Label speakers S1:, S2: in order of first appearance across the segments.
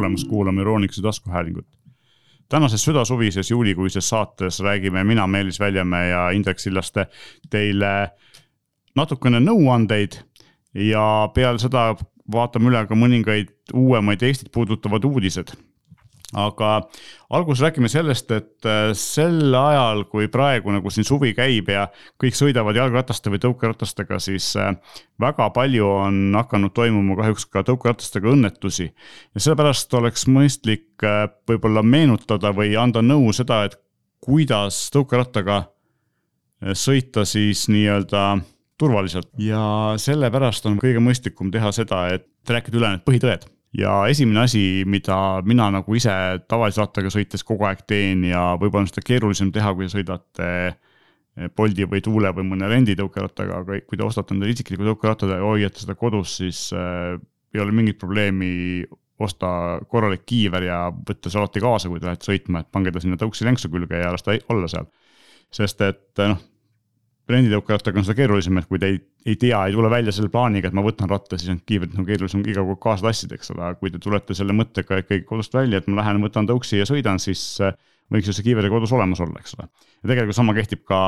S1: tulemast kuulama Euroonikuse taskuhäälingut. tänases südasuvises juulikuises saates räägime mina, Meelis Väljamäe ja Indrek Sillaste teile natukene nõuandeid ja peale seda vaatame üle ka mõningaid uuemaid Eestit puudutavad uudised aga alguses räägime sellest, et äh, sel ajal, kui praegu nagu siin suvi käib ja kõik sõidavad jalgrataste või tõukeratastega, siis äh, väga palju on hakanud toimuma kahjuks ka tõukeratastega õnnetusi. ja sellepärast oleks mõistlik äh, võib-olla meenutada või anda nõu seda, et kuidas tõukerattaga sõita siis nii-öelda turvaliselt ja sellepärast on kõige mõistlikum teha seda, et rääkida üle need põhitõed ja esimene asi, mida mina nagu ise tavalise rattaga sõites kogu aeg teen ja võib-olla on seda keerulisem teha, kui sõidate eh, Bolti või Tuule või mõne renditõukerattaga, aga kui te ostate endale isikliku tõukeratta ja hoiate seda kodus, siis äh, ei ole mingit probleemi osta korralik kiiver ja võtta see alati kaasa, kui te lähete sõitma, et pange ta sinna tõuksi lenksu külge ja las ta olla seal. sest et noh, renditõukerattaga on seda keerulisem, et kui te ei, ei tea, ei tule välja selle plaaniga, et ma võtan ratta, siis on kiivrit nagu keerulisem iga kord kaasa tassida, eks ole, aga kui te tulete selle mõttega ikkagi kodust välja, et ma lähen, võtan tõuksi ja sõidan, siis võiks ju see kiiver kodus olemas olla, eks ole. ja tegelikult sama kehtib ka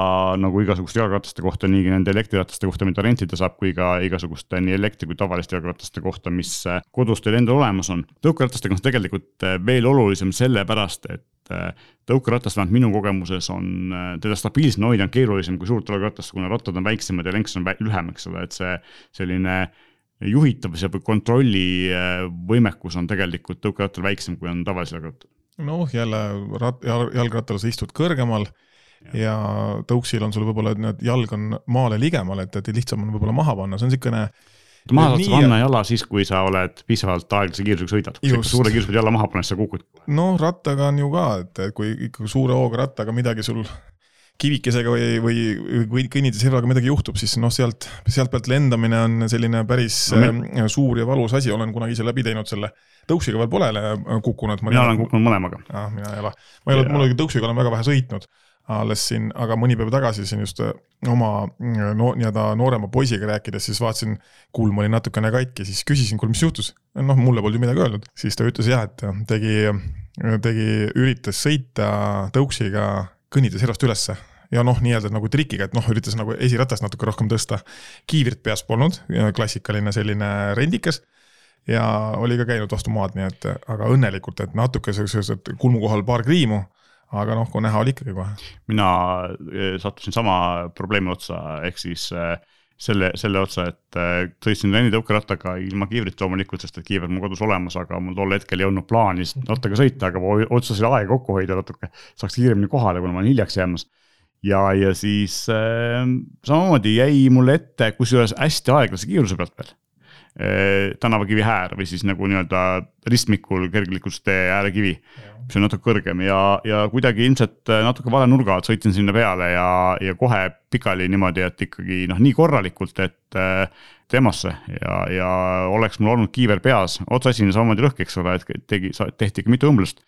S1: nagu igasuguste jalgrataste kohta, nii nende elektrirataste kohta, mida rentida saab, kui ka igasuguste nii elektri kui tavaliste jalgrataste kohta, mis äh, kodus teil endal olemas on. tõukeratastega on see tegelikult äh, veel olulisem sellepärast, et tõukeratas vähemalt minu kogemuses on, teda stabiilsena hoida on keerulisem kui suurt jalgratast, kuna rattad on väiksemad ja lenks on lühem, eks ole, et see selline juhitavuse või kontrolli võimekus on tegelikult tõukerattal väiksem, kui on tavalisel jalgrattal
S2: noh, jälle rat-, jalgrattal sa istud kõrgemal ja, ja tõuksil on sul võib-olla, et need jalg on maale ligemal, et, et lihtsam on võib-olla maha panna, see on niisugune
S1: maha saad sa panna ja... jala siis, kui sa oled piisavalt aeglase kiirusega sõidad, kui sa suure kiirusega jala maha paned, sa kukud.
S2: noh, rattaga on ju ka, et kui ikkagi suure hooga rattaga midagi sul kivikesega või, või, või kõnniteservaga midagi juhtub, siis noh, sealt, sealt pealt lendamine on selline päris no, me... suur ja valus asi, olen kunagi ise läbi teinud selle. tõuksiga veel pole kukkunud.
S1: mina olen kukkunud mõlemaga.
S2: ah, mina ei ole, ma ei ole, mul tõuksiga olen väga vähe sõitnud alles siin, aga mõni päev tagasi siin just äh, oma no nii-öelda noorema poisiga rääkides, siis vaatasin, kulm oli natukene katki, siis küsisin, kuule, mis juhtus. noh, mulle polnud ju midagi öelnud, siis ta ütles jah, et tegi, tegi, üritas sõita tõuksiga kõnnides erast ülesse ja noh, nii-öelda nagu trikiga, et noh, üritas nagu esiratast natuke rohkem tõsta. kiivrit peas polnud, klassikaline selline rendikas ja oli ka käinud vastu maad, nii et aga õnnelikult, et natuke sellised kulmu kohal paar kriimu aga noh, kui näha oli ikkagi kohe.
S1: mina eh, sattusin sama probleemi otsa, ehk siis äh, selle, selle otsa, et äh, sõitsin rennitõukerattaga ilma kiivrit loomulikult, sest et kiiver mul kodus olemas, aga mul tol hetkel ei olnud plaanis rattaga sõita, aga ma otsustasin aega kokku hoida natuke. saaks kiiremini kohale, kuna ma olin hiljaks jäämas ja, ja siis äh, samamoodi jäi mulle ette, kusjuures hästi aeglase kiiruse pealt veel. Tänavakivi äär või siis nagu nii-öelda ristmikul kergliiklustee äärekivi, mis on natuke kõrgem. Ja, ja kuidagi ilmselt äh, natuke vale nurga alt sõitsin sinna peale ja, ja kohe pikali niimoodi, et ikkagi noh, nii korralikult, et äh, temasse ja, ja oleks mul olnud kiiver peas, otsasine samamoodi rõhk, eks ole, et tegi, tehti ikka mitu õmblust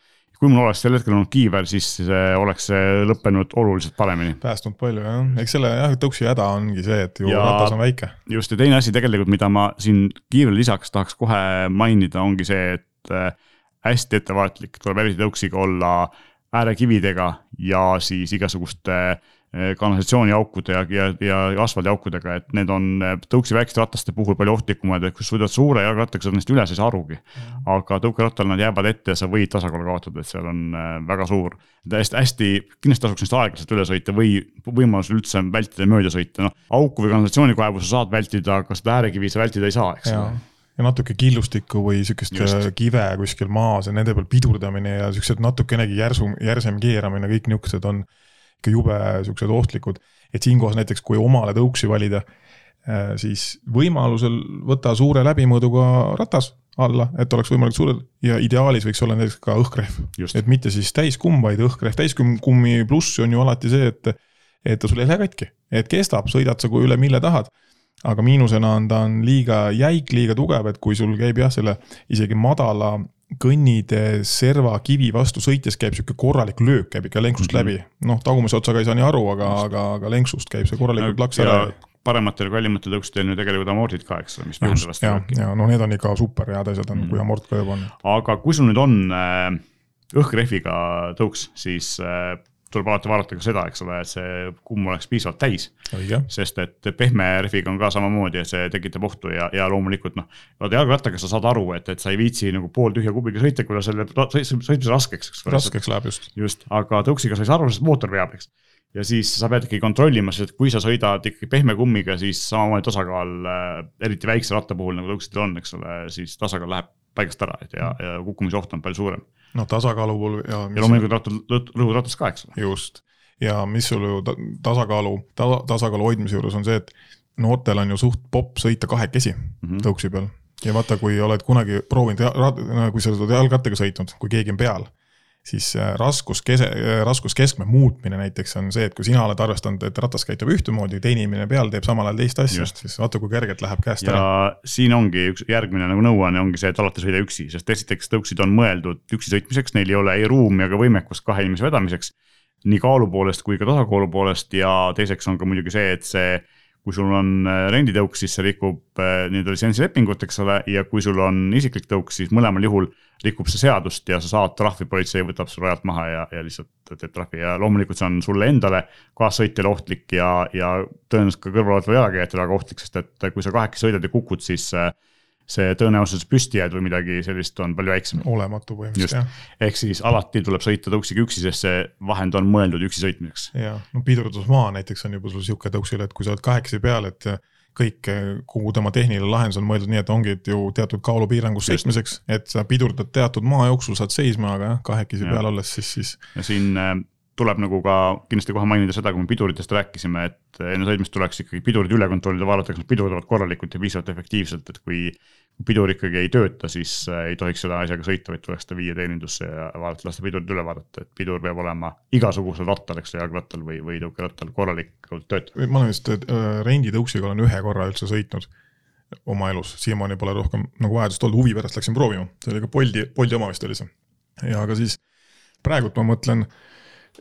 S1: kui mul oleks sel hetkel olnud kiiver, siis oleks see lõppenud oluliselt paremini.
S2: päästnud palju jah, eks selle jah, tõuksi häda ongi see, et ju ja, ratas on väike.
S1: just ja teine asi tegelikult, mida ma siin kiivrile lisaks tahaks kohe mainida, ongi see, et äh, hästi ettevaatlik tuleb eriti tõuksiga olla äärekividega ja siis igasuguste Eh, kanalisatsiooniaukude ja, ja, ja asfaldiaukudega, et need on eh, tõuksi väikeste rataste puhul palju ohtlikumad, et kui sa sõidad suure jalgrattaga, saad neist üle, sa ei saa arugi. aga tõukerattal nad jäävad ette ja sa võid tasakaalu kaotada, et seal on eh, väga suur. hästi, hästi, kindlasti tasuks neist aeglaselt üle sõita või võimalusel üldse vältida mööda sõita, noh. auku või kanalisatsioonikaevu sa saad vältida, aga seda äärekivi sa vältida ei saa, eks ole
S2: ja natuke killustikku või sihukest kive kuskil maas ja nende peal pidurdamine ja siuksed natukenegi järsum, järsem keeramine, kõik niuksed on ikka jube siuksed ohtlikud. et siinkohas näiteks, kui omale tõuksi valida, äh, siis võimalusel võta suure läbimõõduga ratas alla, et oleks võimalikult suured ja ideaalis võiks olla näiteks ka õhkrehv. et mitte siis täiskumm, vaid õhkrehv, täiskummi pluss on ju alati see, et, et ta sul ei lähe katki, et kestab, sõidad sa kui üle mille tahad aga miinusena on ta on liiga jäik, liiga tugev, et kui sul käib jah, selle isegi madala kõnnitee serva kivi vastu sõites käib sihuke korralik löök käib ikka lenksust mm -hmm. läbi. noh, tagumise otsaga ei saa nii aru, aga, aga, aga lenksust käib see korralikult laks ära.
S1: parematel, kallimatel tõuksidel ju tegelikult amordid ka, eks ole, mis
S2: püüdlevad. ja, ja no need on ikka super head asjad on mm, -hmm. kui amort ka juba on.
S1: aga kui sul nüüd on äh, õhkrehviga tõuks, siis äh, tuleb alati vaadata ka seda, eks ole, et see kumm oleks piisavalt täis. sest et pehme rehviga on ka samamoodi, et see tekitab ohtu ja, ja loomulikult noh. vaata jalgrattaga sa saad aru, et, et sa ei viitsi nagu pooltühja kubiga sõita, kuna selle sõitmise raskeks, eks.
S2: raskeks läheb just.
S1: just, aga tõuksiga sa ei saa aru, sest mootor veab, eks ja siis sa pead ikkagi kontrollima, sest kui sa sõidad ikkagi pehme kummiga, siis samamoodi tasakaal, äh, eriti väikse ratta puhul nagu tõuksidel on, eks ole, siis tasakaal läheb paigast ära, et ja, ja kukkumise oht on palju suurem
S2: noh, tasakaalu puhul
S1: ja. ja loomulikult rattad, rõhurattas ka, eks ole.
S2: just ja mis sul ju tasakaalu ta,, tasakaalu hoidmise juures on see, et noortel on ju suht popp sõita kahekesi mm -hmm. tõuksi peal. ja vaata, kui oled kunagi proovinud, kui sa oled jalgrattaga sõitnud, kui keegi on peal siis äh, raskuskese, äh, raskuskeskme muutmine näiteks on see, et kui sina oled arvestanud, et ratas käitub ühtemoodi, teine inimene peal teeb samal ajal teist asja, siis vaata, kui kergelt läheb käest
S1: ja ära. siin ongi üks järgmine nagu nõuanne ongi see, et alati sõida üksi, sest esiteks tõuksid on mõeldud üksi sõitmiseks, neil ei ole ei ruumi ega võimekust kahe inimese vedamiseks. nii kaalu poolest kui ka tasakaalu poolest ja teiseks on ka muidugi see, et see kui sul on äh, renditõuk, siis see rikub äh, nii-öelda litsentsilepingut, eks ole, ja kui sul on isiklik tõuk, siis mõlemal juhul rikub see seadust ja sa saad trahvi, politsei võtab su rajalt maha ja, ja lihtsalt teeb trahvi. Ja loomulikult see on sulle endale, kaassõitjale ohtlik ja, ja tõenäoliselt ka kõrvalolevale jalakäijatele väga ohtlik, sest et kui sa kahekesi sõidad ja kukud, siis äh, see tõenäosus püsti jääd või midagi sellist on palju väiksem.
S2: olematu põhimõtteliselt jah.
S1: ehk siis alati tuleb sõita tõuksiga üksi, sest see vahend on mõeldud üksi sõitmiseks.
S2: ja, no pidurdusmaa näiteks on juba sul sihuke tõuksil, et kui sa oled kahekesi peal, et kõik, kogu tema tehniline lahendus on mõeldud nii, et ongi et ju teatud kaalupiirangus sõitmiseks, et sa pidurdad teatud maa jooksul, saad seisma, aga jah, kahekesi ja. peal olles siis, siis.
S1: ja siin äh, tuleb nagu ka kindlasti kohe mainida seda, kui me piduritest rääkisime, et enne sõitmist tuleks ikkagi pidurid üle kontrollida, vaadata, kas nad pidurdavad korralikult ja piisavalt efektiivselt, et kui. pidur ikkagi ei tööta, siis äh, ei tohiks seda asjaga sõita, vaid tuleks ta viia teenindusse ja vaadata, lasta pidurid üle vaadata, et pidur peab olema igasugusel rattal, eks ole, jalgrattal või, või tõukerattal korralikult töötav.
S2: ma olen vist äh, renditõuksiga olen ühe korra üldse sõitnud oma elus, siiamaani pole rohkem nagu vajadust olnud, huvi pärast läksin proovima, see oli ka Bolti, Bolti oma vist oli see. ja aga siis praegult ma mõtlen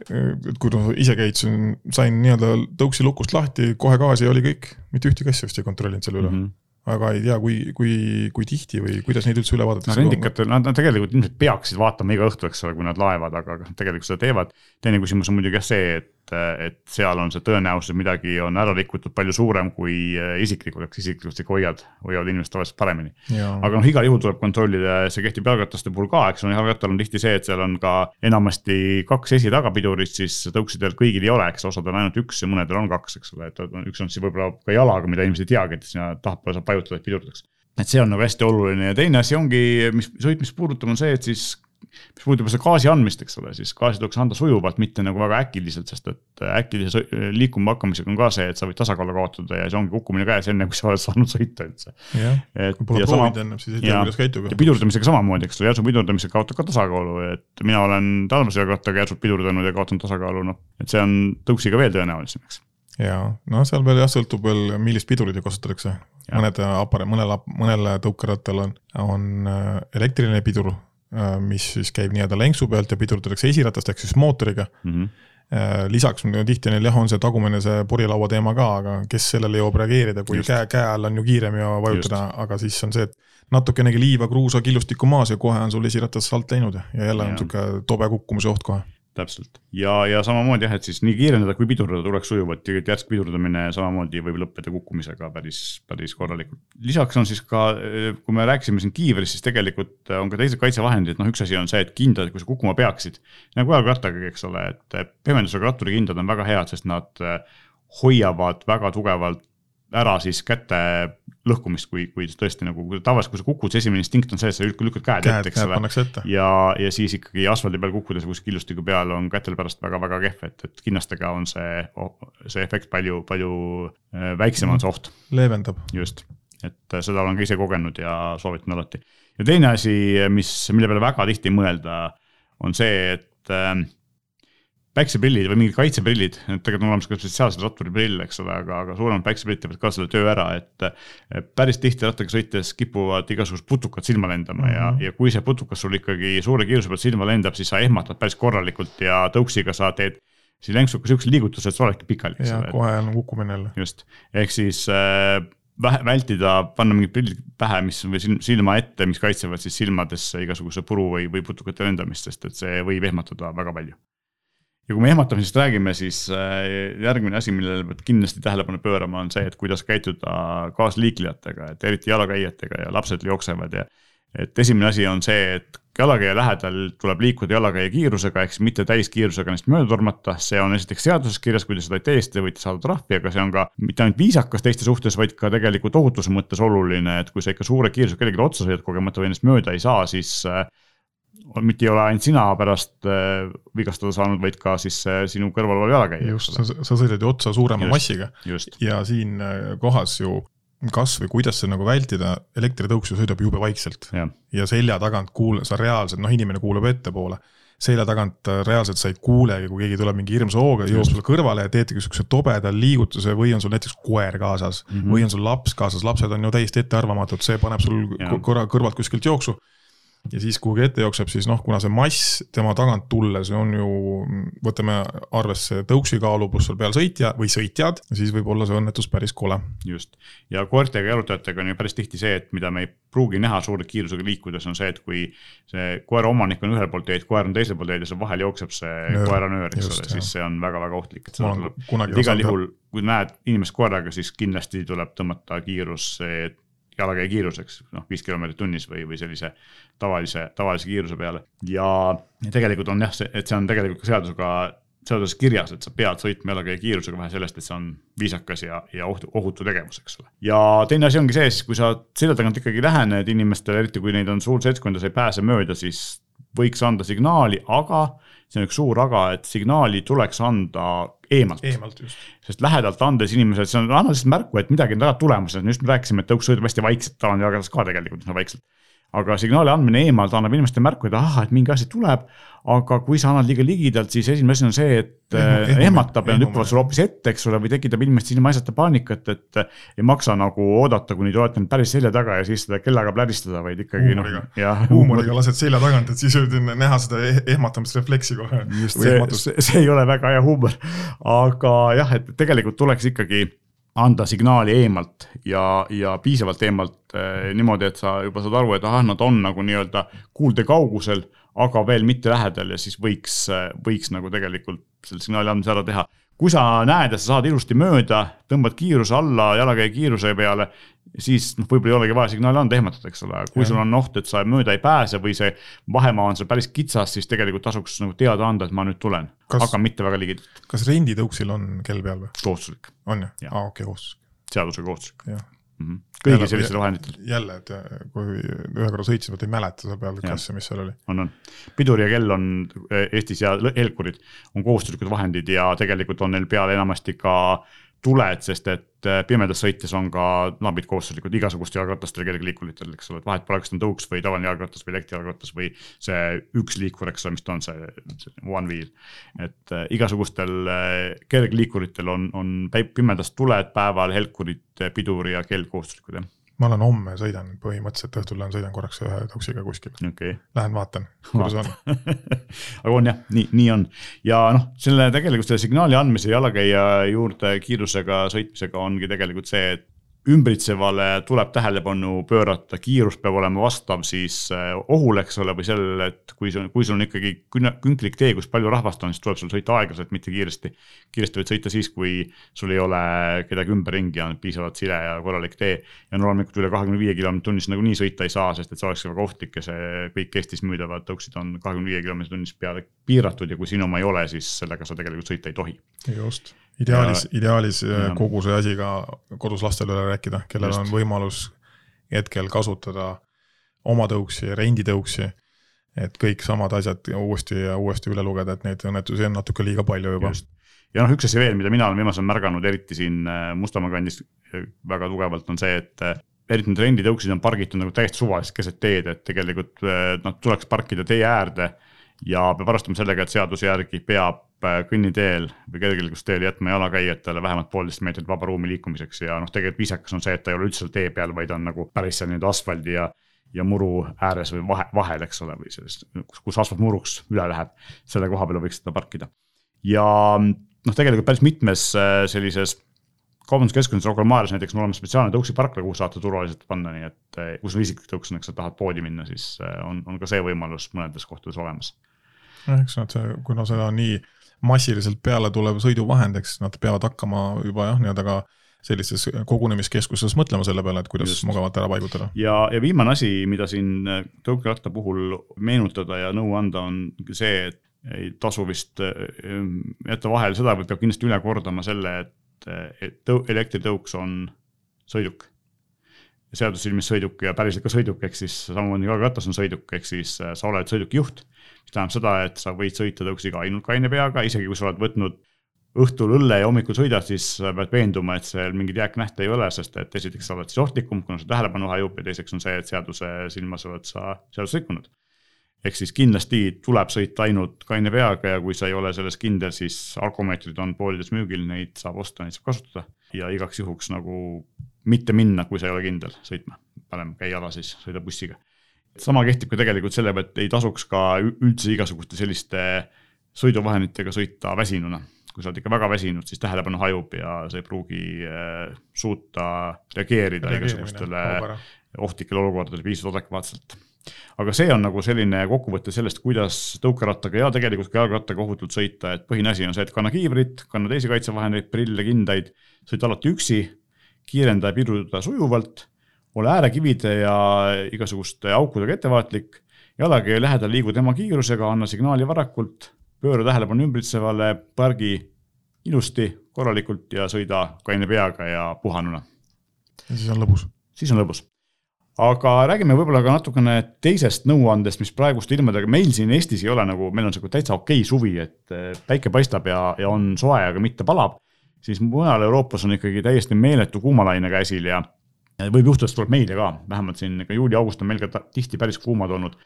S2: et kui noh, ise käid, sain nii-öelda tõuksi lukust lahti, kohe gaasi oli kõik, mitte ühtegi asja vist ei kontrollinud selle üle mm. -hmm aga ei tea, kui, kui, kui tihti või kuidas neid üldse üle vaadatakse?
S1: no rendikatel, nad tegelikult ilmselt peaksid vaatama iga õhtu, eks ole, kui nad laevad, aga nad tegelikult seda teevad. teine küsimus on muidugi jah see, et et, et seal on see tõenäosus, et midagi on ära rikutud palju suurem kui äh, isiklikult, eks isiklikult ikka hoiad, hoiavad inimest tavaliselt paremini. aga noh, igal juhul tuleb kontrollida ja see kehtib jalgrataste puhul ka, eks ole, jalgrattal on tihti see, et seal on ka enamasti kaks esi-tagapidurit, siis tõuksidel kõigil ei ole, eks ossadel on ainult üks ja mõnedel on kaks, eks ole, et üks on siis võib-olla ka jalaga, mida inimesed ei teagi, et sinna tahapoole saab vajutada, et pidurdaks. Et see on nagu hästi oluline. Ja teine asi ongi, mis sõitmist puudutab, on see, et siis mis puudutab seda gaasi andmist, eks ole, siis gaasi tuleks anda sujuvalt, mitte nagu väga äkiliselt, sest et äkilise liikuma hakkamisega on ka see, et sa võid tasakaalu kaotada ja see ongi kukkumine käes, enne kui sa oled saanud sõita üldse.
S2: jah, kui pole proovinud ennem, siis ei tea, kuidas käitub.
S1: ja pidurdamisega samamoodi, eks ole, järsu pidurdamisega kaotab ka tasakaalu, et mina olen talvese jalgrattaga järsult pidurdanud ja kaotanud tasakaalu, noh, et see on tõuksiga veel tõenäolisem, eks
S2: ja no seal veel jah, sõltub veel, millist pidurit kasutatakse. mõned apar-, mõnel, mõnel tõukerattal on, on äh, elektriline pidur Äh, mis siis käib nii-öelda lenksu pealt ja pidurdatakse esiratast ehk siis mootoriga mm. -hmm lisaks tihti neil jah, on see tagumine see purilaua teema ka, aga kes sellele jõuab reageerida, kui Just. käe, käe all on ju kiirem ja vajutada, aga siis on see, et natukenegi liiva, kruusa, killustikku maas ja kohe on sul esiratas alt läinud ja jälle ja. on sihuke tobe kukkumise oht kohe
S1: täpselt ja, ja samamoodi jah, et siis nii kiirendada kui pidurdada tuleks sujuvalt, tegelikult järsk pidurdamine samamoodi võib lõppeda kukkumisega päris, päris korralikult. lisaks on siis ka, kui me rääkisime siin kiivrist, siis tegelikult on ka teised kaitsevahendid, noh, üks asi on see, et kindad, kui sa kukkuma peaksid. nagu jalgrattaga, eks ole, et pehmendusega ratturi kindad on väga head, sest nad hoiavad väga tugevalt ära siis käte lõhkumist, kui, kui tõesti nagu tavaliselt, kui sa kukud, see esimene instinkt on see, et sa lükkad käed
S2: ette, eks ole.
S1: ja, ja siis ikkagi asfaldi peal kukkudes kuskil killustiku peal on kätel pärast väga-väga kehv, et, et kinnastega on see, see efekt palju, palju äh, väiksem on see oht.
S2: leevendab.
S1: just, et äh, seda olen ka ise kogenud ja soovitan alati. ja teine asi, mis, mille peale väga tihti mõelda, on see, et äh, päikseprillid või mingid kaitseprillid, et tegelikult on olemas ka spetsiaalsed ratturiprill, eks ole, aga, aga suuremad päikseprillid teevad ka selle töö ära, et päris tihti rattaga sõites kipuvad igasugused putukad silma lendama mm -hmm. ja, mhm. ja kui see putukas sul ikkagi suure kiiruse pealt silma lendab, siis sa ehmatad päris korralikult ja tõuksiga sa teed siis lenksuga siukse liigutuse, et sa oledki pikali.
S2: ja kohe on kukkumine jälle.
S1: just, ehk siis äh, vähe, vältida, panna mingid prillid pähe, mis või silma ette, mis kaitsevad siis silmadesse igasuguse puru või, või putukate lendamist, sest et see võib ehmatada väga palju ja kui me ehmatamisest räägime, siis äh, järgmine asi, millele pead kindlasti tähelepanu pöörama, on see, et kuidas käituda kaasliiklejatega, et eriti jalakäijatega ja lapsed jooksevad ja. et esimene asi on see, et jalakäija lähedal tuleb liikuda jalakäija kiirusega, ehk siis mitte täiskiirusega neist mööda tormata, see on esiteks seaduses kirjas, kui te seda ei tee, siis te võite saada trahvi, aga see on ka mitte ainult viisakas teiste suhtes, vaid ka tegelikult ohutuse mõttes oluline, et kui sa ikka suure kiirusega kellelegi otsa sõidad kogemata või ennast mööda ei saa, siis äh, mitte ei ole ainult sina pärast äh, vigastada saanud, vaid ka siis äh, sinu kõrval olev jalakäija.
S2: just, sa, sa sõidad ju otsa suurema just, massiga. ja siin äh, kohas ju kas või kuidas seda nagu vältida, elektritõuks ju sõidab jube vaikselt.
S1: Ja,
S2: ja selja tagant kuul-, sa reaalselt, noh, inimene kuulab ettepoole. Selja tagant reaalselt sa ei kuulegi, kui keegi tuleb mingi hirmsa hooga, jõuab sulle kõrvale ja teedki siukse tobeda liigutuse või on sul näiteks koer kaasas mm. -hmm. või on sul laps kaasas, lapsed on ju täiesti ettearvamatud, see paneb sul korra kõrvalt kuskilt jooksu ja siis kuhugi ette jookseb, siis noh, kuna see mass tema tagant tulles on ju, võtame arvesse tõuksi kaalu pluss seal peal sõitja või sõitjad, siis võib olla see õnnetus päris kole.
S1: just, ja koertega jalutajatega on ju päris tihti see, et mida me ei pruugi näha suure kiirusega liikudes, on see, et kui see koera omanik on ühel pool teed, koer on teisel pool teed ja seal vahel jookseb see Nöör. koeranöör, eks ole, siis see on väga-väga ohtlik, et seda tuleb, igal juhul, kui näed inimest koeraga, siis kindlasti tuleb tõmmata kiirus, jalakäija kiiruseks, noh, viis kilomeetrit tunnis või, või sellise tavalise, tavalise kiiruse peale. ja tegelikult on jah, see, et see on tegelikult ka seadusega, seaduses kirjas, et sa pead sõitma jalakäija kiirusega vähe sellest, et see on viisakas ja, ja ohutu, ohutu tegevus, eks ole. ja teine asi ongi see, siis kui sa selja tagant ikkagi lähened inimestele, eriti kui neid on suur seltskond ja sa ei pääse mööda, siis võiks anda signaali, aga see on üks suur aga, et signaali tuleks anda eemalt,
S2: eemalt.
S1: sest lähedalt andes inimesed, see on, anna lihtsalt märku, et midagi on taga tulemas, just me rääkisime, et tõuks sõidab hästi vaikselt, ta on jalgratas ka tegelikult üsna vaikselt aga signaali andmine eemalt annab inimestele märku, et ahah, et mingi asi tuleb. aga kui sa annad liiga ligidalt, siis esimene asi on see, et eh, ehmatab ja nad hüppavad sulle hoopis ette, eks ole, või tekitab inimestes ilmaasjata paanikat, et. ei maksa nagu oodata, kuni te olete nüüd päris selja taga ja siis seda kellaga pläristada, vaid ikkagi noh.
S2: huumoriga lased selja tagant, et siis võib näha seda eh, ehmatamisrefleksi kohe.
S1: just see, see, see ei ole väga hea huumor, aga jah, et tegelikult tuleks ikkagi anda signaali eemalt ja, ja piisavalt eemalt eh, niimoodi, et sa juba saad aru, et ahah, nad on nagu nii-öelda kuuldekaugusel, aga veel mitte lähedal ja siis võiks, võiks nagu tegelikult selle signaali andmise ära teha. Kui sa näed, et sa saad ilusti mööda, tõmbad kiiruse alla jalakäija kiiruse peale, siis noh, võib-olla ei olegi vaja signaali anda, ehmatada, eks ole, kui ja. sul on oht, et sa mööda ei pääse või see vahemaa on seal päris kitsas, siis tegelikult tasuks nagu teada anda, et ma nüüd tulen, aga mitte väga ligidalt.
S2: kas renditõuksil on kell peal või?
S1: kohustuslik.
S2: on ju, aa okei okay,, kohustuslik.
S1: seadusega kohustuslik mm. -hmm. kõigil sellistel vahenditel.
S2: jälle, et äh, kui ühe korra sõitsin, vot ei mäleta selle peale, kas ja mis seal oli.
S1: on, on. pidur ja kell on äh, Eestis ja helkurid on kohustuslikud vahendid ja tegelikult on neil peal enamasti ka tuled, sest et äh, pimedas sõites on ka lambid kohustuslikud igasugustel jalgratastel, kergliikuritel, eks ole, et vahet pole, kas ta on tõuks või tavaline jalgratas või elektrijalgratas või see üks liikur, eks ole, mis ta on, see, see one wheel. et äh, igasugustel äh, kergliikuritel on, on pimedas tuled päeval, helkurid, pidur ja kell kohustuslikud, jah
S2: ma olen homme, sõidan põhimõtteliselt õhtul lähen sõidan korraks ühe tõuksiga kuskile.
S1: Okay..
S2: Lähen vaatan, kuidas on.
S1: Aga on jah, nii, nii on. Ja noh, selle tegelikult selle signaali andmise jalakäija juurde kiirusega sõitmisega ongi tegelikult see, et ümbritsevale tuleb tähelepanu pöörata, kiirus peab olema vastav siis äh, ohule, eks ole, või sellele, et kui sul, kui sul on ikkagi künklik tee, kus palju rahvast on, siis tuleb sul sõita aeglaselt, mitte kiiresti. kiiresti võid sõita siis, kui sul ei ole kedagi ümberringi ja on piisavalt sile ja korralik tee. ja loomulikult üle kahekümne viie kilomeetri tunnis nagunii sõita ei saa, sest et see oleks väga ohtlik ja see kõik Eestis müüdavad tõuksid on kahekümne viie kilomeetri tunnis peale piiratud ja kui sinu oma ei ole, siis sellega sa tegelikult sõita ei tohi.
S2: just ideaalis, ideaalis äh, ja. kogu see asi ka kodus lastele üle rääkida, kellel Just. on võimalus hetkel kasutada oma tõuksi ja renditõuksi. et kõik samad asjad uuesti ja uuesti üle lugeda, et neid õnnetusi on natuke liiga palju juba.
S1: ja noh, üks asi veel, mida mina olen viimasel ajal märganud, eriti siin äh, Mustamäe kandis äh, väga tugevalt, on see, et eriti need renditõuksid on pargitud nagu täiesti suvaliselt keset teed, et tegelikult nad tuleks parkida tee äärde ja peab arvestama sellega, et seaduse järgi peab äh, kõnniteel või kergliiklusteel jätma jalakäijatele vähemalt poolteist meetrit vaba ruumi liikumiseks ja noh, tegelikult viisakas on see, et ta ei ole üldse tee peal, vaid on nagu päris seal nii-öelda asfaldi ja ja muru ääres või vahe, vahel, eks ole, või sellest, kus asfalt muruks üle läheb, selle koha peale võiks seda parkida. ja noh, tegelikult päris mitmes äh, sellises kaubanduskeskuses Rocca al Mares näiteks on olemas spetsiaalne tõuksiparkla, kuhu saate turvaliselt panna, nii et äh, kui sul isiklik tõuks on, eks sa tahad poodi minna, siis äh, on, on ka see võimalus mõnedes kohtades olemas.
S2: noh, eks nad, kuna seda nii massiliselt peale tulev sõiduvahend, eks nad peavad hakkama juba jah, nii-öelda ka sellistes kogunemiskeskustes mõtlema selle peale, et kuidas Just. mugavalt ära paigutada.
S1: ja, ja viimane asi, mida siin tõukeratta puhul meenutada ja nõu anda, on see, et ei tasu vist ehm, jätta vahele seda, või peab kindlasti üle kordama selle, et, et tõu, elektritõuks on sõiduk. seaduse silmis sõiduk ja päriselt ka sõiduk, ehk siis samamoodi jalgratas on sõiduk, ehk siis äh, sa oled sõiduki juht. Mis tähendab seda, et sa võid sõita tõuksiga ainult kaine peaga, isegi kui sa oled võtnud õhtul õlle ja hommikul sõidad, siis sa pead veenduma, et seal mingeid jääknähte ei ole, sest et esiteks sa oled siis ohtlikum, kuna su tähelepanu hajub ja teiseks on see, et seaduse silmas oled sa seadust rikkunud. Ehk siis kindlasti tuleb sõita ainult kaine peaga ja kui sa ei ole selles kindel, siis alkomeetrid on poodides müügil, neid saab osta, neid saab kasutada. Ja igaks juhuks nagu mitte minna, kui sa ei ole kindel sõitma, parem käi jala siis, sõida bussiga. Sama kehtib ka tegelikult selle pealt, ei tasuks ka üldse igasuguste selliste sõiduvahenditega sõita väsinuna. kui sa oled ikka väga väsinud, siis tähelepanu hajub ja sa ei pruugi äh, suuta reageerida igasugustele ohtlikele olukordadele piisavalt adekvaatselt aga see on nagu selline kokkuvõte sellest, kuidas tõukerattaga ja tegelikult ka jalgrattaga ohutult sõita, et põhine asi on see, et kanna kiivrit, kanna teisi kaitsevahendeid, prille, kindaid, sõida alati üksi, kiirenda ja pidurda sujuvalt, ole äärekivide ja igasuguste aukudega ettevaatlik, jalakäija lähedal liigu tema kiirusega, anna signaali varakult, pööra tähelepanu ümbritsevale, pargi ilusti, korralikult ja sõida kaine peaga ja puhanuna.
S2: ja siis on lõbus.
S1: siis on lõbus aga räägime võib-olla ka natukene teisest nõuandest, mis praeguste ilmadega meil siin Eestis ei ole nagu, meil on sihuke täitsa okei suvi, et eh, päike paistab ja, ja on soe, aga mitte palab. siis mujal Euroopas on ikkagi täiesti meeletu kuumalaine käsil ja võib juhtuda, et tuleb meile ka, vähemalt siin ikka juuli-august on meil ka tihti päris kuumad olnud.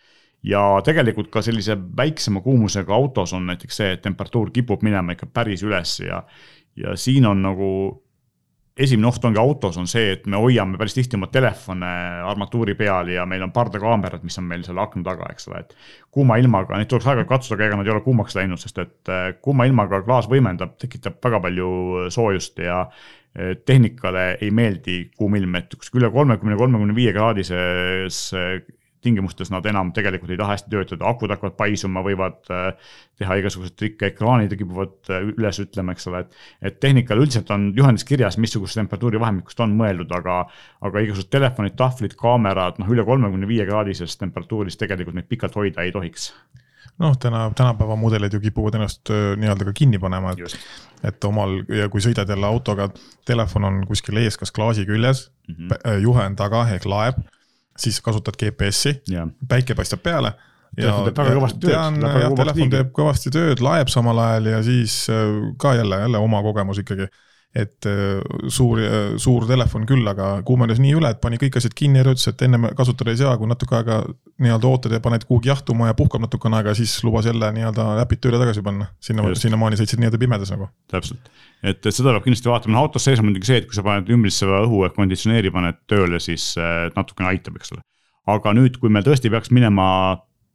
S1: ja tegelikult ka sellise väiksema kuumusega autos on näiteks see, et temperatuur kipub minema ikka päris üles ja, ja siin on nagu esimene oht ongi autos, on see, et me hoiame päris tihti oma telefone armatuuri peal ja meil on pardakaamerad, mis on meil seal akna taga, eks ole, et. kuuma ilmaga, neid tuleks aeg-ajalt katsuda, aga ega nad ei ole kuumaks läinud, sest et äh, kuuma ilmaga klaas võimendab, tekitab väga palju soojust ja tehnikale ei meeldi kuum ilm, et kuskil üle kolmekümne, kolmekümne viie kraadises äh, tingimustes nad enam tegelikult ei taha hästi töötada, akud hakkavad paisuma, võivad äh, teha igasuguseid trikke, ekraanid kipuvad äh, üles ütlema, eks ole, et. et tehnikal üldiselt on juhendis kirjas, missugust temperatuuri vahemikust on mõeldud, aga, aga igasugused telefonid, tahvlid, kaamerad, noh, üle kolmekümne viie kraadises temperatuuris tegelikult neid pikalt hoida ei tohiks
S2: noh, täna, tänapäeva mudelid ju kipuvad ennast nii-öelda ka kinni panema, et, et omal ja kui sõidad jälle autoga, telefon on kuskil ees, kas klaasi küljes mm, -hmm. juhend taga ehk laeb siis kasutad GPS-i, päike paistab peale.
S1: telefon teeb kõvasti tööd.
S2: telefon teeb kõvasti tööd, laeb samal ajal ja siis ka jälle, jälle oma kogemus ikkagi et äh, suur, äh, suur telefon küll, aga kuumenes nii üle, et pani kõik asjad kinni ja ütles, et ennem kasutada ei saa, kui natuke aega nii-öelda ootad ja paned kuhugi jahtuma ja puhkab natukene aega, siis lubas jälle nii-öelda äpid tööle tagasi panna. sinna, sinnamaani sõitsid nii-öelda pimedas nagu.
S1: täpselt, et, et seda peab kindlasti vaatama, no autos sees on muidugi see, et kui sa paned ümbritseva õhu ehk konditsioneeri paned tööle, siis äh, natukene aitab, eks ole. aga nüüd, kui meil tõesti peaks minema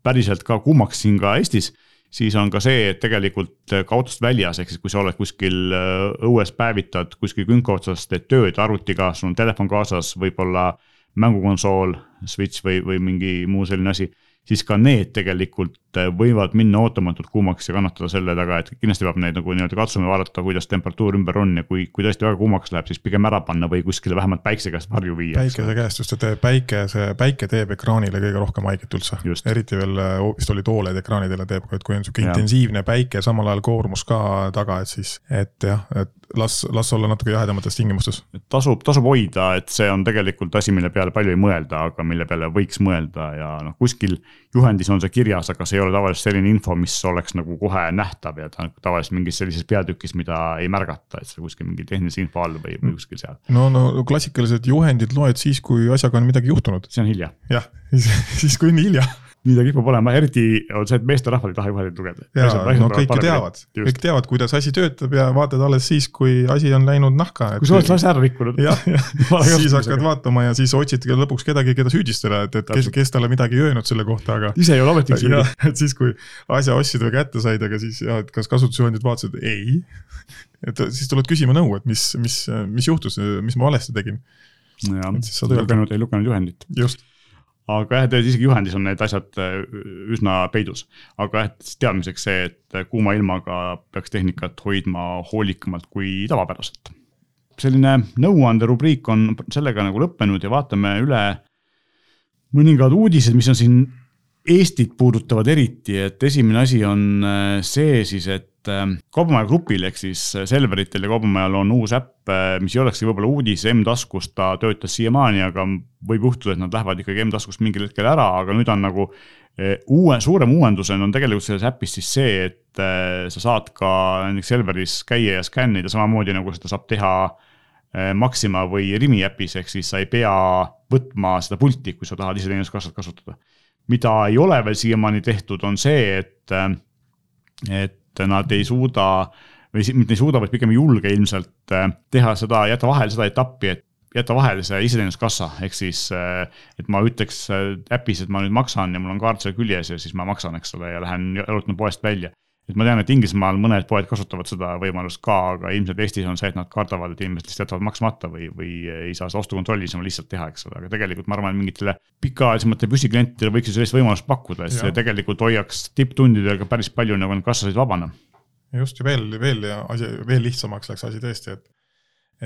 S1: päriselt ka kuumaks siin ka Eestis siis on ka see, et tegelikult ka autost väljas, ehk siis kui sa oled kuskil äh, õues päevitad kuskil künka otsas, teed tööd arvutiga, sul on telefon kaasas, võib-olla mängukonsool, Switch või, või mingi muu selline asi siis ka need tegelikult äh, võivad minna ootamatult kuumaks ja kannatada selle taga, et kindlasti peab neid nagu nii-öelda katsuma vaadata, kuidas temperatuur ümber on ja kui, kui tõesti väga kuumaks läheb, siis pigem ära panna või kuskile vähemalt päikse käest varju viia.
S2: päikese käest, just, et päike, see päike teeb ekraanile kõige rohkem haiget üldse. eriti veel äh, vist olid Oled ekraanidele teeb, et kui on sihuke intensiivne päike, samal ajal koormus ka taga, et siis, et jah, et las, las olla natuke jahedamates tingimustes.
S1: tasub, tasub hoida, et see on tegelikult asi, mille peale palju ei mõelda, aga mille peale võiks mõelda ja noh, kuskil juhendis on see kirjas, aga see ei ole tavaliselt selline info, mis oleks nagu kohe nähtav ja ta on tavaliselt mingis sellises peatükis, mida ei märgata, et see kuskil mingi tehnilise info all või, või kuskil seal.
S2: no, no klassikalised juhendid loed siis, kui asjaga on midagi juhtunud.
S1: see on hilja.
S2: jah, siis kui on hilja
S1: nii ta kipub olema, eriti on see, et meesterahvad ei taha juhendeid lugeda.
S2: ja no kõik ju teavad, kõik teavad, kuidas asi töötab ja vaatad alles siis, kui asi on läinud nahka.
S1: kui sa oled asja ära rikkunud.
S2: jah, jah siis hakkad vaatama ja siis otsid lõpuks kedagi, keda süüdistada, et, et kes, kes talle midagi ei öelnud selle kohta, aga.
S1: ise ei ole ametlik
S2: süüdi. et siis, kui asja ostsid või kätte said, aga siis jah, et kas kasutusjuhendid vaatasid, ei. et siis tuled küsima nõu, et mis, mis, mis juhtus, mis ma valesti tegin.
S1: jah, ei lugenud juhendit.
S2: just
S1: aga jah, tegelikult isegi juhendis on need asjad äh, üsna peidus. aga jah, teadmiseks see, et kuuma ilmaga peaks tehnikat hoidma hoolikamalt kui tavapäraselt. selline nõuanderubriik on sellega nagu lõppenud ja vaatame üle mõningad uudised, mis on siin Eestit puudutavad eriti, et esimene asi on äh, see siis, et äh, Kaubamaja grupil ehk siis Selveritel ja Kaubamajal on uus äpp, äh, mis ei olekski võib-olla uudis M-taskust, ta töötas siiamaani, aga võib juhtuda, et nad lähevad ikkagi M-taskust mingil hetkel ära, aga nüüd on nagu uue, suurem uuendusena on tegelikult selles äpis siis see, et sa saad ka näiteks Selveris käia ja skännida samamoodi nagu seda saab teha Maxima või Rimi äpis, ehk siis sa ei pea võtma seda pulti, kui sa tahad iseteeninduskassat kasutada. Mida ei ole veel siiamaani tehtud, on see, et, et nad ei suuda või mitte ei suuda, vaid pigem ei julge ilmselt teha seda, jätta vahele seda etappi, et jätta vahele see iseteeninduskassa, ehk siis, et ma ütleks äpis, et ma nüüd maksan ja mul on kaart seal küljes ja siis ma maksan, eks ole, ja lähen jalutan poest välja et ma tean, et Inglismaal mõned poed kasutavad seda võimalust ka, aga ilmselt Eestis on see, et nad kardavad, et inimesed lihtsalt jätavad maksmata või, või ei saa seda ostukontrolli niisama lihtsalt teha, eks ole, aga tegelikult ma arvan, et mingitele pikaajalisematele püsiklientidele võiks ju sellist võimalust pakkuda, et see tegelikult hoiaks tipptundidel ka päris palju nagu neid kassasid vabana.
S2: just ja veel, veel ja asi, veel lihtsamaks läks asi tõesti, et,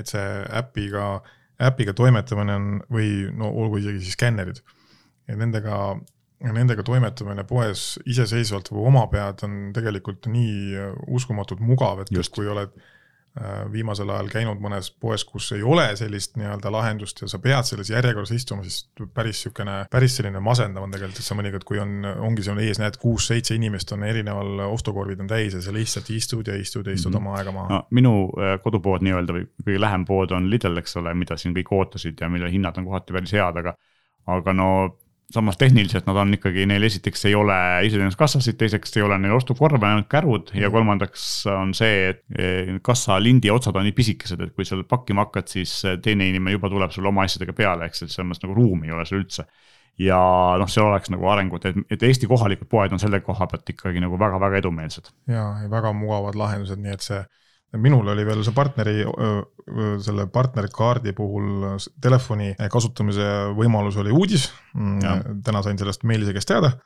S2: et see äpiga, äpiga toimetamine on või no olgu isegi siis skännerid, et nendega nendega toimetamine poes iseseisvalt või oma pead on tegelikult nii uskumatult mugav, et Just. kui oled äh, viimasel ajal käinud mõnes poes, kus ei ole sellist nii-öelda lahendust ja sa pead selles järjekorras istuma, siis päris niisugune, päris selline masendav on tegelikult, et sa mõnikord, kui on, ongi sul ees, näed, kuus-seitse inimest on erineval, ostukorvid on täis ja sa lihtsalt istud ja istud ja istud mm -hmm. oma aega maha no,.
S1: minu äh, kodupood nii-öelda või kõige lähem pood on Lidl, eks ole, mida siin kõik ootasid ja mille hinnad on kohati päris head, aga aga no samas tehniliselt nad on ikkagi, neil esiteks ei ole iseteeninduskassasid, teiseks ei ole neil ostukorve, ainult kärud ja kolmandaks on see, et eh, kassa lindi otsad on nii pisikesed, et kui seal pakkima hakkad, siis teine inimene juba tuleb sulle oma asjadega peale, eks, et selles mõttes nagu ruumi ei ole seal üldse. ja noh, seal oleks nagu arengut, et, et Eesti kohalikud poed on selle koha pealt ikkagi nagu väga-väga edumeelsed.
S2: ja, ja väga mugavad lahendused, nii et see minul oli veel see partneri, selle partnerikaardi puhul telefoni kasutamise võimalus oli uudis. Mm, täna sain sellest Meelise käest teada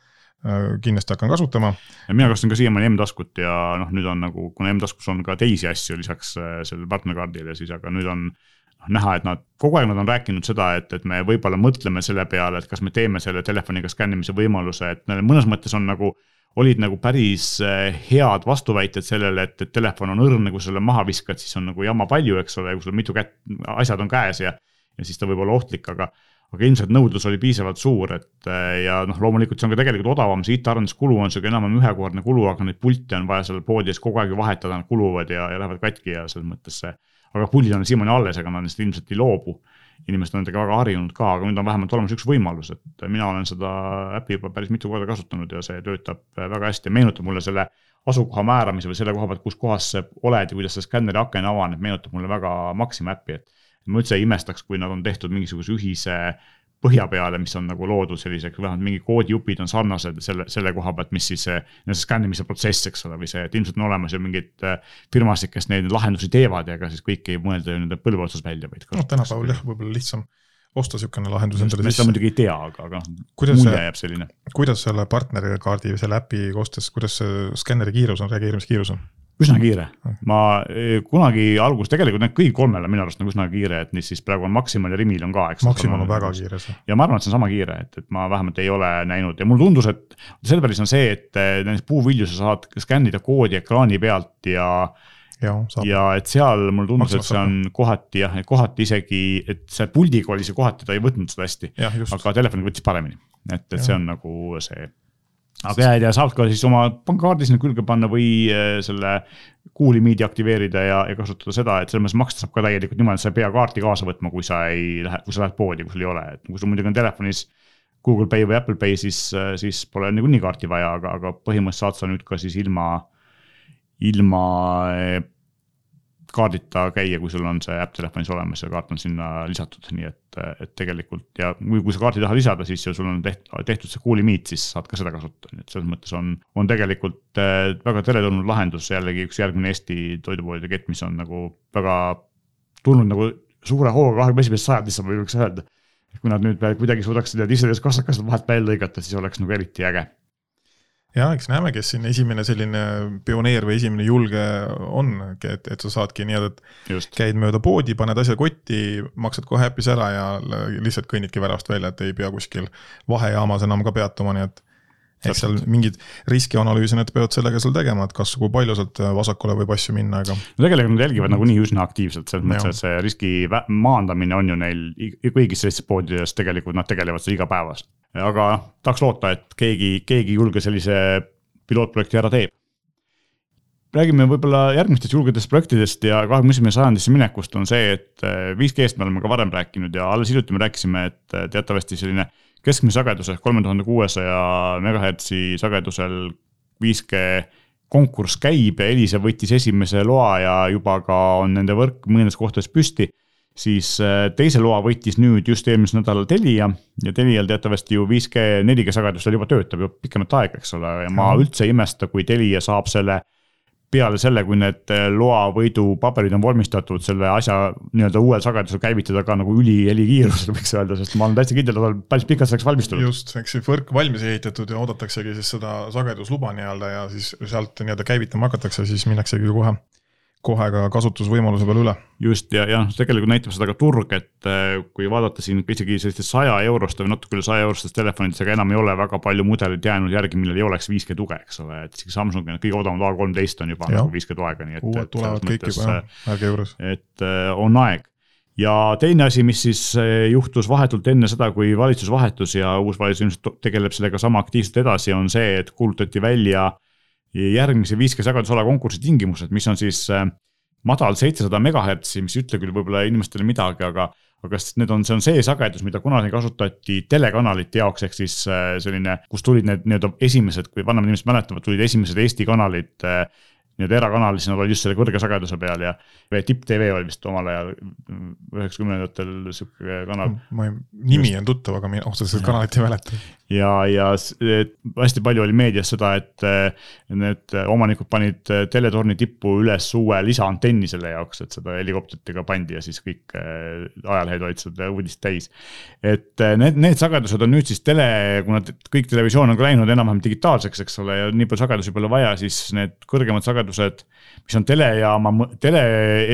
S2: kindlasti hakkan kasutama.
S1: mina kasutan ka siiamaani M-taskut ja noh, nüüd on nagu, kuna M-taskus on ka teisi asju lisaks sellele partnerkaardile, siis aga nüüd on noh, näha, et nad, kogu aeg nad on rääkinud seda, et, et me võib-olla mõtleme selle peale, et kas me teeme selle telefoniga skännimise võimaluse, et mõnes mõttes on nagu olid nagu päris eh, head vastuväited sellele, et, et telefon on õrn, kui selle maha viskad, siis on nagu jama palju, eks ole, kui sul mitu kätt, asjad on käes ja. ja siis ta võib olla ohtlik, aga, aga ilmselt nõudlus oli piisavalt suur, et eh, ja noh, loomulikult see on ka tegelikult odavam, see IT-arenduskulu on sihuke enam-vähem ühekordne kulu, aga neid pilte on vaja seal poodides kogu aeg ju vahetada, nad kuluvad ja, ja lähevad katki ja selles mõttes see. aga puldid on siiamaani alles, ega nad neist ilmselt ei loobu inimesed on nendega väga harjunud ka, aga nüüd on vähemalt olemas üks võimalus, et mina olen seda äppi juba päris mitu korda kasutanud ja see töötab väga hästi. Meenutab mulle selle asukoha määramise või selle koha pealt, kus kohas sa oled ja kuidas see skänneri aken avaneb, meenutab mulle väga Maxima äppi, et ma üldse ei imestaks, kui nad on tehtud mingisuguse ühise põhja peale, mis on nagu loodud selliseks, vähemalt mingi koodijupid on sarnased selle, selle koha pealt, mis siis see skännimise protsess, eks ole, või see, et ilmselt on olemas ju mingid äh, firmasid, kes neid lahendusi teevad ja ega siis kõiki ei mõelda ju nende põlve otsas välja, vaid.
S2: noh, tänapäeval jah, võib-olla lihtsam osta niisugune lahendus endale
S1: sisse. seda muidugi ei tea, aga, aga mulje jääb selline.
S2: kuidas selle partnerikaardi, selle äpi koostes, kuidas see skänneri kiirus on, reageerimiskiirus on?
S1: Üsna kiire, ma eh, kunagi alguses, tegelikult need kõik kolmel on minu arust nagu üsna kiire, et mis siis praegu on Maximal ja Rimil on ka, eks.
S2: Maximal on väga kiire see.
S1: ja ma arvan, et see on sama kiire, et, et ma vähemalt ei ole näinud. Ja mulle tundus, et Selveris on see, et eh, näiteks puuvilju sa saad skännida koodi ekraani pealt ja ja, ja et seal mulle tundus, et see on kohati jah, kohati isegi, et see puldiga oli see kohati, ta ei võtnud seda hästi, aga telefoniga võttis paremini, et, et ja. see on nagu see aga ja, ja saab ka siis oma pangakaardi sinna külge panna või äh, selle kuulimiidi aktiveerida ja, ja kasutada seda, et selles mõttes maksta saab ka täielikult niimoodi, et sa ei pea kaarti kaasa võtma, kui sa ei lähe, kui sa lähed poodi, kui sul ei ole, et kui sul muidugi on telefonis Google Pay või Apple Pay, siis, siis pole niikuinii kaarti vaja, aga, aga põhimõtteliselt saad sa nüüd ka siis ilma, ilma kaardita käia, kui sul on see äpp telefonis olemas ja kaart on sinna lisatud, nii et, et tegelikult ja kui, kui sa kaardi taha lisada, siis sul on tehtud, tehtud see Cool'i Meet, siis saad ka seda kasutada, nii et selles mõttes on, on tegelikult äh, väga teretulnud lahendus, jällegi üks järgmine Eesti toidupoodide kett, mis on nagu väga tulnud nagu suure hooga kahekümne esimesest sajandist, ma võiks öelda. kui nad nüüd kuidagi suudaksid need ise kasvakased vahelt välja lõigata, siis oleks nagu eriti äge
S2: ja eks näeme, kes siin esimene selline pioneer või esimene julge on, et, et sa saadki nii-öelda, et käid mööda poodi, paned asja kotti, maksad kohe äpis ära ja lihtsalt kõnnidki väravast välja, et ei pea kuskil vahejaamas enam ka peatuma, nii et eks seal mingid riskianalüüsi nad peavad sellega seal tegema, et kas, kui palju sealt vasakule võib asju minna, aga.
S1: no tegelikult nad jälgivad nagunii üsna aktiivselt, selles mõttes, et see riski maandamine on ju neil kõigis sellistes poodides tegelikult nad tegelevad seda igapäevaselt aga tahaks loota, et keegi, keegi julge sellise pilootprojekti ära teeb. räägime võib-olla järgmistest julgetest projektidest ja kahekümne esimese sajandisse minekust on see, et 5G-st me oleme ka varem rääkinud ja alles hiljuti me rääkisime, et teatavasti selline keskmise sageduse ehk kolme tuhande kuuesaja megahertsi sagedusel 5G konkurss käib ja Elisa võttis esimese loa ja juba ka on nende võrk mõnedes kohtades püsti siis äh, teise loa võttis nüüd just eelmisel nädalal Telia ja Telial teatavasti ju 5G, 4G sagedus seal juba töötab juba pikemat aega, eks ole, ja ma üldse ei imesta, kui Telia saab selle peale selle, kui need äh, loa võidu paberid on vormistatud, selle asja nii-öelda uuel sagedusel käivitada ka nagu ülihelikiirusel, võiks öelda, sest ma olen täitsa kindel, et ta on päris pikalt selleks valmistunud.
S2: just, eks see võrk valmis ehitatud ja oodataksegi siis seda sagedusluba nii-öelda ja siis sealt nii-öelda käivitama hakatakse, siis minnaksegi kohe kohe ka kasutusvõimaluse peale üle.
S1: just ja, ja noh, tegelikult näitab seda ka turg, et äh, kui vaadata siin isegi sellistest saja euroste või natuke üle saja eurostest telefonides, aga enam ei ole väga palju mudeleid jäänud järgi, millel ei oleks 5G tuge, eks ole, et isegi Samsungi kõige odavamad A13 on juba ja. nagu 5G toega, nii et.
S2: uued tulevad kõik juba jah, ärge juures.
S1: et äh, on aeg ja teine asi, mis siis äh, juhtus vahetult enne seda, kui valitsus vahetus ja uus valitsus ilmselt tegeleb sellega sama aktiivselt edasi, on see, et kuulutati välja äh, järgmise 5G sagedusala konkursi tingimused, mis on siis äh, madal seitsesada megahertsi, mis ei ütle küll võib-olla inimestele midagi, aga, aga need on, see on see sagedus, mida kunagi kasutati telekanalite jaoks, ehk siis äh, selline, kus tulid need nii-öelda esimesed, kui vanemad inimesed mäletavad, tulid esimesed Eesti kanalid äh, nii-öelda erakanalis, nad olid just selle kõrge sageduse peal ja Tipp TV oli vist omal ajal üheksakümnendatel sihuke kanal.
S2: ma ei, nimi just. on tuttav, aga ma otseselt kanalit ei mäleta.
S1: Ja, ja hästi palju oli meedias seda, et need omanikud panid teletorni tippu üles uue lisaantenni selle jaoks, et seda helikopteritega pandi ja siis kõik äh, ajalehed olid seda uudist täis. et need, need sagedused on nüüd siis tele, kuna kõik televisioon on ka läinud enam-vähem digitaalseks, eks ole, ja nii palju sagedusi pole vaja, siis need kõrgemad sagedused, mis on telejaama, tele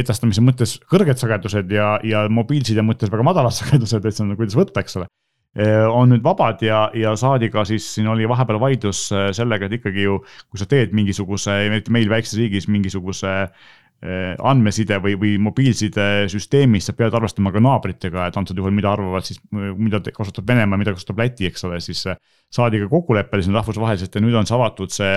S1: edastamise mõttes kõrged sagedused ja, ja mobiilside mõttes väga madalad sagedused, et see on kuidas võtta, eks ole. On nüüd vabad ja, ja saadi ka siis, siin oli vahepeal vaidlus äh, sellega, et ikkagi ju, kui sa teed mingisuguse, eriti meil väikses riigis mingisuguse äh, andmeside või, või mobiilsidesüsteemis, sa pead arvestama ka naabritega, et antud juhul, mida arvavad siis, mida kasutab Venemaa, mida kasutab Läti, eks ole, siis saadi ka kokkuleppele siin rahvusvaheliselt ja nüüd on see avatud see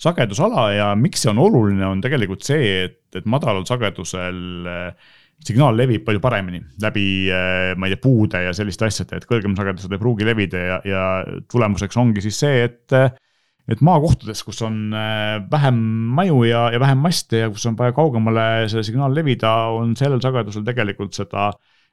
S1: sagedusala ja miks see on oluline, on tegelikult see, et, et madalal sagedusel äh, signaal levib palju paremini läbi, äh, ma ei tea, puude ja selliste asjade, et kõrgem sagedused ei pruugi levida ja, ja tulemuseks ongi siis see, et et maakohtades, kus on äh, vähem maju ja, ja vähem maste ja kus on vaja kaugemale see signaal levida, on sellel sagedusel tegelikult seda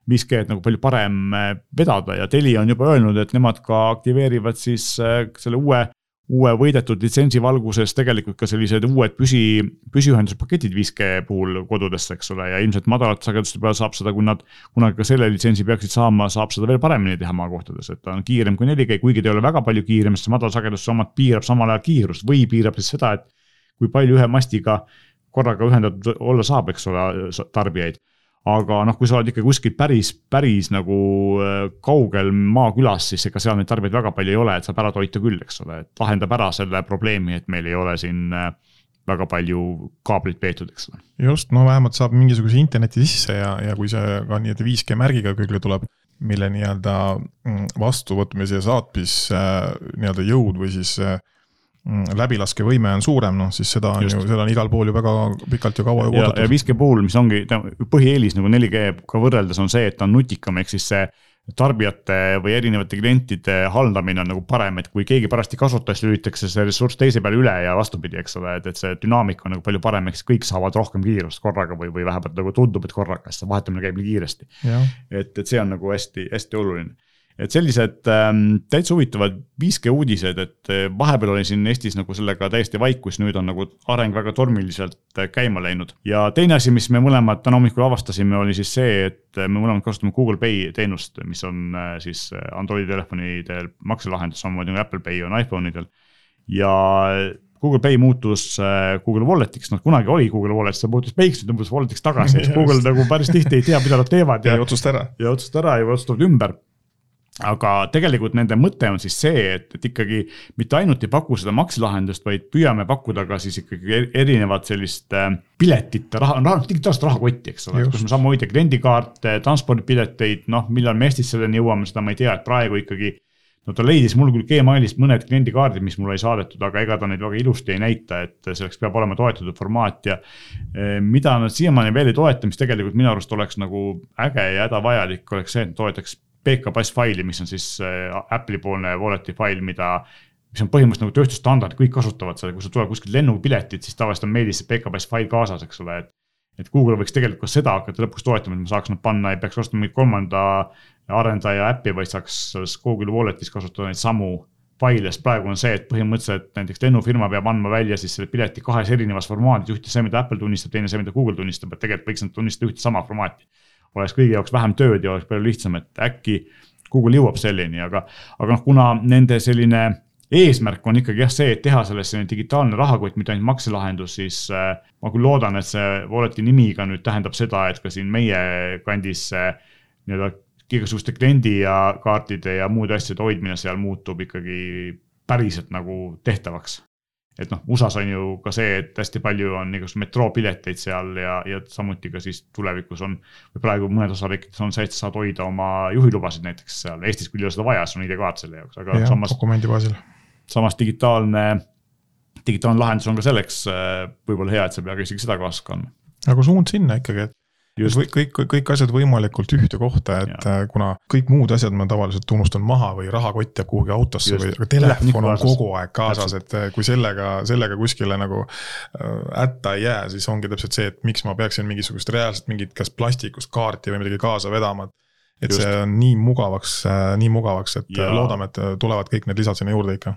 S1: 5G-d nagu palju parem vedada. Ja Telia on juba öelnud, et nemad ka aktiveerivad siis selle uue uue võidetud litsentsi valguses tegelikult ka sellised uued püsi, püsiühenduspaketid 5G puhul kodudesse, eks ole, ja ilmselt madalate sageduste peal saab seda, kui nad kunagi ka selle litsentsi peaksid saama, saab seda veel paremini teha maakohtades, et ta on kiirem kui 4G, kuigi ta ei ole väga palju kiirem, sest madalsageduse omad piirab samal ajal kiirust või piirab siis seda, et kui palju ühe mastiga korraga ühendatud olla saab, eks ole, tarbijaid aga noh, kui sa oled ikka kuskil päris, päris nagu äh, kaugel maakülas, siis ega seal neid tarbijaid väga palju ei ole, et saab ära toita küll, eks ole, et lahendab ära selle probleemi, et meil ei ole siin äh, väga palju kaablit peetud, eks ole.
S2: just, no vähemalt saab mingisuguse interneti sisse ja, ja kui see ka nii-öelda 5G märgiga külge tuleb, mille nii-öelda mm, vastuvõtmise ja saatmis äh, nii-öelda jõud või siis äh, läbilaskevõime on suurem, noh siis seda on Just. ju, seda on igal pool ju väga pikalt ja kaua ju
S1: oodatud. ja 5G puhul, mis ongi põhieelis nagu 4G-ga võrreldes on see, et ta on nutikam, ehk siis see tarbijate või erinevate klientide haldamine on nagu parem, et kui keegi parajasti kasutas, lülitatakse see ressurss teise peale üle ja vastupidi, eks ole, et, et see dünaamika on nagu palju parem, eks kõik saavad rohkem kiirust korraga või, või vähemalt nagu tundub, et korraga, sest see vahetamine käib nii kiiresti. et, et see on nagu hästi, hästi oluline et sellised ähm, täitsa huvitavad 5G uudised, et äh, vahepeal oli siin Eestis nagu sellega täiesti vaikus, nüüd on nagu areng väga tormiliselt äh, käima läinud. ja teine asi, mis me mõlemad täna hommikul avastasime, oli siis see, et äh, me mõlemad kasutame Google Pay teenust, mis on äh, siis Androidi telefonidel makselahendus, samamoodi nagu Apple Pay on iPhone idel. ja Google Pay muutus Google Wallet'iks, noh kunagi oli Google Wallet, see muutus Pay'ks, nüüd tõmbas Wallet'iks tagasi, siis Google nagu päris tihti ei tea, mida nad teevad.
S2: ja otsusta ära.
S1: ja otsusta ära ja otsustavad ümber aga tegelikult nende mõte on siis see, et, et ikkagi mitte ainult ei paku seda makselahendust, vaid püüame pakkuda ka siis ikkagi erinevat sellist äh, piletite raha, raha, digitaalset rahakotti, eks ole, kus me saame hoida kliendikaarte, transpordipileteid, noh, millal me Eestis selleni jõuame, seda ma ei tea, et praegu ikkagi. no ta leidis mul küll Gmailist mõned kliendikaardid, mis mulle ei saadetud, aga ega ta neid väga ilusti ei näita, et selleks peab olema toetatud formaat ja. Eh, mida nad siiamaani veel ei toeta, mis tegelikult minu arust oleks nagu äge ja hädavajalik, oleks see, et toetaks PKBAS faili, mis on siis äh, Apple'i poolne wallet'i fail, mida mis on põhimõtteliselt nagu tööstusstandard, kõik kasutavad seda, kui sul tuleb kuskilt lennupiletid, siis tavaliselt on meilis see PKBAS fail kaasas, eks ole, et. et Google võiks tegelikult seda hakata lõpuks toetama, et ma saaks nad panna, ei peaks kasutama mingit kolmanda arendaja äppi, vaid saaks selles Google Wallet'is kasutada neid samu faile, sest praegu on see, et põhimõtteliselt näiteks lennufirma peab andma välja siis selle pileti kahes erinevas formaadis, ühte see, mida Apple tunnistab, teine see, mida Google tunnistab, et tegelikult võiks nad tunnistada ühte sama formaati oleks kõigi jaoks vähem tööd ja oleks palju lihtsam, et äkki Google jõuab selleni, aga, aga noh, kuna nende selline eesmärk on ikkagi jah see, et teha sellest selline digitaalne rahakott, mitte ainult makselahendus, siis äh, ma küll loodan, et see Walleti nimi ka nüüd tähendab seda, et ka siin meie kandis see nii-öelda igasuguste kliendi ja kaartide ja muude asjade hoidmine seal muutub ikkagi päriselt nagu tehtavaks et noh, USA-s on ju ka see, et hästi palju on igasuguseid metroopileteid seal ja, ja samuti ka siis tulevikus on. või praegu mõnes osariikides on see, et sa saad hoida oma juhilubasid näiteks seal, Eestis küll ei ole seda vaja, sul on ID-kaart selle jaoks, aga
S2: ja,
S1: samas.
S2: dokumendi baasil.
S1: samas digitaalne, digitaalne lahendus on ka selleks äh, võib-olla hea, et sa ei pea ka isegi seda kaasas kandma.
S2: nagu suund sinna ikkagi, et Just. kõik, kõik asjad võimalikult ühte kohta, et ja. Äh, kuna kõik muud asjad ma tavaliselt unustan maha või rahakott jääb kuhugi autosse Just. või, aga telefon on kogu aeg kaasas, et äh, kui sellega, sellega kuskile nagu äh, hätta ei jää, siis ongi täpselt see, et miks ma peaksin mingisugust reaalset mingit kas plastikust kaarti või midagi kaasa vedama. et Just. see on nii mugavaks, nii mugavaks, et ja. loodame, et tulevad kõik need lisad sinna juurde ikka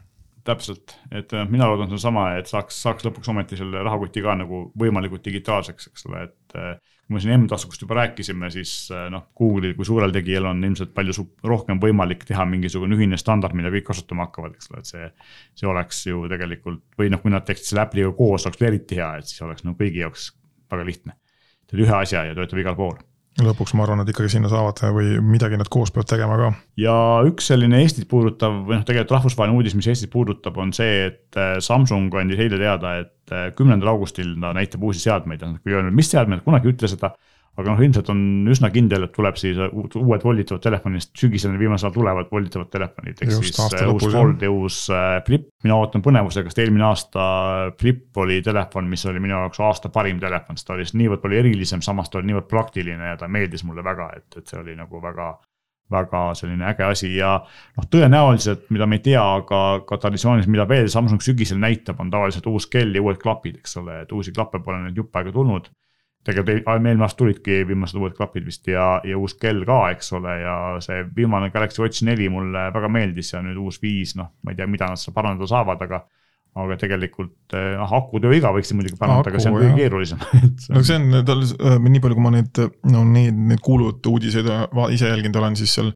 S1: täpselt, et mina loodan sedasama, et saaks, saaks lõpuks ometi selle rahakoti ka nagu võimalikult digitaalseks, eks ole, et kui me siin M-taskust juba rääkisime, siis äh, noh, Google'il kui suurel tegijal on ilmselt palju rohkem võimalik teha mingisugune ühine standard, mida kõik kasutama hakkavad, eks ole, et see. see oleks ju tegelikult või noh, kui nad teeksid selle Apple'iga koos, oleks eriti hea, et siis oleks nagu kõigi jaoks väga lihtne. teed ühe asja ja töötab igal pool
S2: lõpuks ma arvan, et ikkagi sinna saavad või midagi nad koos peavad tegema ka.
S1: ja üks selline Eestit puudutav või noh, tegelikult rahvusvaheline uudis, mis Eestit puudutab, on see, et äh, Samsung andis eile teada, et äh, kümnendal augustil ta näitab uusi seadmeid, nad küll ei öelnud, mis seadmed, kunagi ei ütle seda aga noh, ilmselt on üsna kindel, et tuleb siis uued volditavad telefonid, sügisel viimasel ajal tulevad volditavad telefonid, ehk siis äh, uus Fold ja uus Flip. mina ootan põnevusega, sest eelmine aasta Flip oli telefon, mis oli minu jaoks aasta parim telefon, sest ta oli niivõrd palju erilisem, samas ta oli niivõrd praktiline ja ta meeldis mulle väga, et, et see oli nagu väga väga selline äge asi. Ja noh, tõenäoliselt, mida me ei tea, aga ka traditsioonis, mida veel Samsung sügisel näitab, on tavaliselt uus kell ja uued klapid, eks ole, et uusi klappe pole nüüd jupp aega tulnud tegelikult eelmine aasta tulidki viimased uued klapid vist ja, ja uus kell ka, eks ole, ja see viimane Galaxy Watch neli mulle väga meeldis ja nüüd uus viis, noh, ma ei tea, mida nad seal parandada saavad, aga aga tegelikult noh, akutööiga võiks muidugi parandada, aga see on kõige keerulisem
S2: no see on tal, äh, nii palju, kui ma neid, no neid, neid kuuluvaid uudiseid ise jälginud olen, siis seal.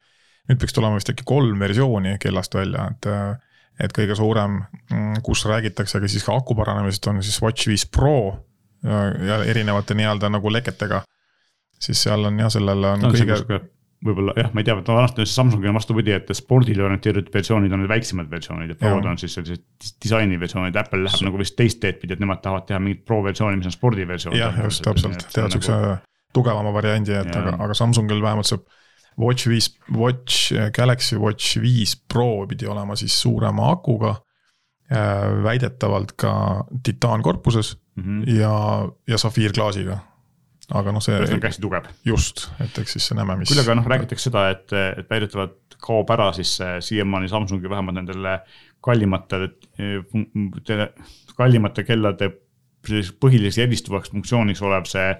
S2: nüüd peaks tulema vist äkki kolm versiooni kellast välja, et, et kõige suurem, mm, kus räägitakse ka siis ka aku paranemisest, on siis Watch viis Pro ja erinevate nii-öelda nagu leketega. siis seal on jah, sellel on no, kõige.
S1: võib-olla jah, ma ei tea, vanasti Samsungil on vastupidi, et spordile orienteeritud versioonid on need väiksemad versioonid ja Prod on siis sellised disainiversioonid, Apple läheb nagu vist teist teed pidi, et nemad tahavad teha mingit Pro versiooni, mis on spordiversioon.
S2: jah, just täpselt, teevad siukse nagu... tugevama variandi, et ja. aga, aga Samsungil vähemalt see Watch viis, Watch, Galaxy Watch viis Pro pidi olema siis suurema akuga Äh, väidetavalt ka titaankorpuses mm -hmm. ja, ja safiirklaasiga. aga noh, see.
S1: on hästi tugev.
S2: just, et eks siis näeme, mis.
S1: küll aga noh, räägitakse seda, et, et väidetavalt kaob ära siis siiamaani Samsungi vähemalt nendele kallimatele, kallimate kellade põhiliseks eristuvaks funktsiooniks olev see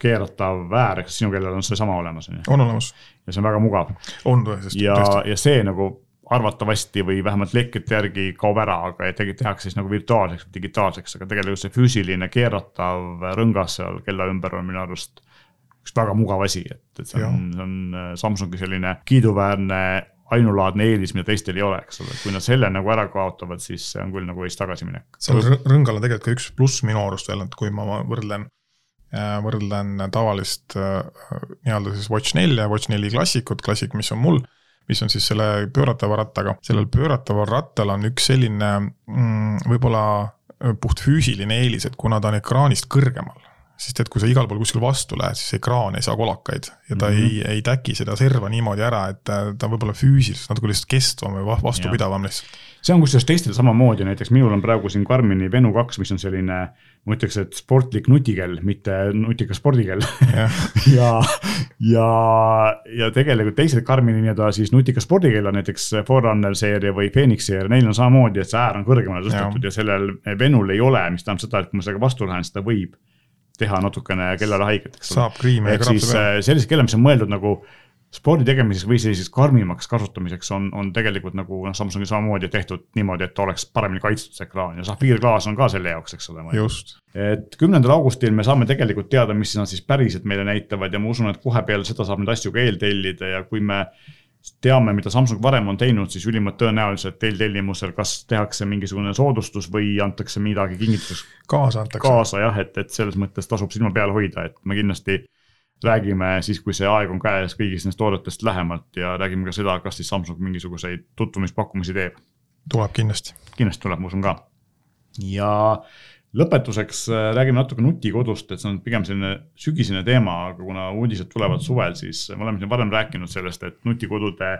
S1: keeratav väär, kas sinu kellel on seesama olemas,
S2: on ju? on olemas.
S1: ja see on väga mugav.
S2: on tõesti.
S1: ja, ja see nagu arvatavasti või vähemalt lekkide järgi kaob ära, aga tegelikult tehakse siis nagu virtuaalseks digitaalseks, aga tegelikult see füüsiline keeratav rõngas seal kella ümber on minu arust üks väga mugav asi, et, et see on, see on äh, Samsungi selline kiiduväärne ainulaadne eelis, mida teistel ei ole, eks ole, kui nad selle nagu ära kaotavad, siis see on küll nagu eest tagasiminek.
S2: seal rõngal on tegelikult ka üks pluss minu arust veel, et kui ma võrdlen, äh, võrdlen tavalist äh, nii-öelda siis Watch nelja, Watch neli klassikut, klassik, mis on mul mis on siis selle pööratava rattaga, sellel pöörataval rattal on üks selline mm, võib-olla äh, puht füüsiline eelis, et kuna ta on ekraanist kõrgemal, sest et kui sa igal pool kuskil vastu lähed, siis ekraan ei saa kolakaid ja ta mm -hmm. ei, ei täki seda serva niimoodi ära, et ta on võib-olla füüsiliselt natuke lihtsalt kestvam või vastupidavam lihtsalt.
S1: See on kusjuures teistel samamoodi, näiteks minul on praegu siin Karmini Venu kaks, mis on selline, ma ütleks, et sportlik nutikell, mitte nutikas spordikell ja, ja, ja, ja tegelikult teised Karmini nii-öelda siis nutika spordikell on näiteks Forerunner seeria või Phoenix seeria, neil on samamoodi, et see äär on kõrgemale tõstetud ja. ja sellel Venul ei ole, mis tähendab seda, et kui ma sellega vastu lähen, siis ta võib teha natukene kellale haiget, eks
S2: ole. saab kriimi
S1: ja krapse peale. sellised kellad, mis on mõeldud nagu spordi tegemiseks või selliseks karmimaks kasutamiseks on, on tegelikult nagu noh, Samsungi samamoodi tehtud niimoodi, et oleks paremini kaitstud see ekraan ja safiirklaas on ka selle jaoks, eks ole.
S2: just.
S1: et kümnendal augustil me saame tegelikult teada, mis nad siis päriselt meile näitavad ja ma usun, et kohe peale seda saab neid asju ka eeltellida ja kui me teame, mida Samsung varem on teinud, siis ülimalt tõenäoliselt eeltellimusel kas tehakse mingisugune soodustus või antakse midagi kingituseks.
S2: kaasa antakse.
S1: kaasa jah, et, et selles mõttes tasub silma peal hoida, et me kindlasti räägime siis, kui see aeg on käes kõigist nendest toodetest lähemalt ja räägime ka seda, kas siis Samsung mingisuguseid tutvumispakkumisi teeb.
S2: tuleb kindlasti.
S1: kindlasti tuleb, ma usun ka. ja lõpetuseks äh, räägime natuke nutikodust, et see on pigem selline sügisene teema, aga kuna uudised tulevad suvel, siis me oleme siin varem rääkinud sellest, et nutikodude